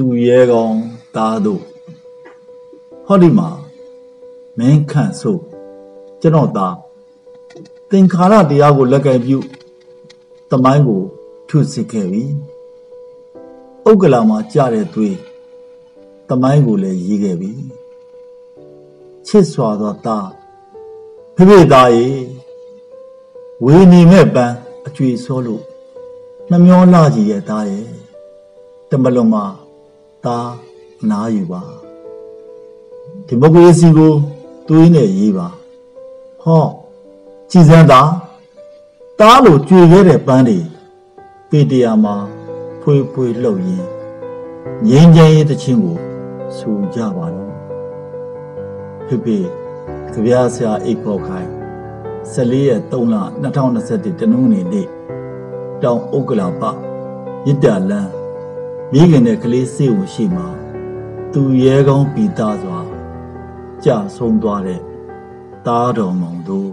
သူရဲကောင်းသားတို့ဟောဒီမှာမင်းခန့်ဆိုကျွန်တော်သားသင်္ခါရတရားကိုလက်ကင်ပြုတမိုင်းကိုထုစစ်ခဲ့ပြီဥက္ကလာမှာကြတဲ့သွေးတမိုင်းကိုလည်းရေးခဲ့ပြီချစ်စွာသောသားဖေဖေသားရေဝေနေမဲ့ပန်းအ ကျွေစောလို့နှမျောလာကြီးရဲ့သားရဲ့တမလုံးမှာသားအနာယူပါဒီမိုကရေစီကိုတွေးနဲ့ရေးပါဟောကြည်စမ်းသားသားလို့ကြွေခဲ့တဲ့ပန်းတွေပေတရာမှာဖွေးဖွေးလှုပ်ရင်းငင်းချမ်းရေးတခြင်းကိုဆူကြပါတော့ဖေဖေကြပြားဆရာအိတ်ဖို့ခိုင်း 14ရက်3လ2021တနင်္ဂနွေနေ့တောင်ဥက္ကလာပရစ်တာလန်းမိခင်တဲ့ကလေးစေဝရှိမှာသူရဲကောင်းပီတာစွာကြဆုံးသွားတဲ့သားတော်မောင်တို့